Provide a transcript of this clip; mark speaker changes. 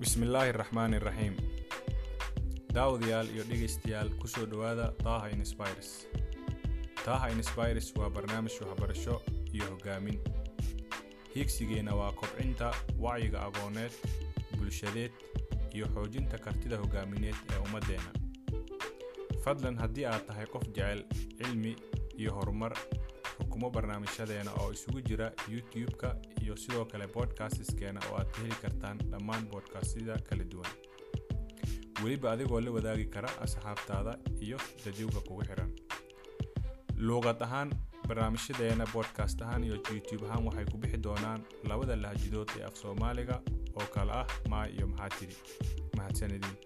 Speaker 1: bismillaahi raxmaani raxiim daawadayaal iyo dhegaystayaal ku soo dhowaada taaha inspires taaha inspires waa barnaamij waxbarasho iyo hogaamin hiigsigeenna waa kobcinta wacyiga aqooneed bulshadeed iyo xoojinta kartida hogaamineed ee ummaddeenna fadlan haddii aad tahay qof jecel cilmi iyo horumar xukumo barnaamijyadeena oo isugu jira youtube-ka iyo sidoo kale bodkastiskeena oo aad ka heli kartaan dhammaan bodkastyada kala duwan. Weliba adigoo la wadaagi kara asxaabtaada iyo dadowga kugu xihan luuqad ahaan barnaamijyadeena bodkast ahaan iyo youtube ahaan waxay ku bixi doonaan labada lahjidood ee af soomaaliga oo kale ah maa iyo maxaa mahadsanediin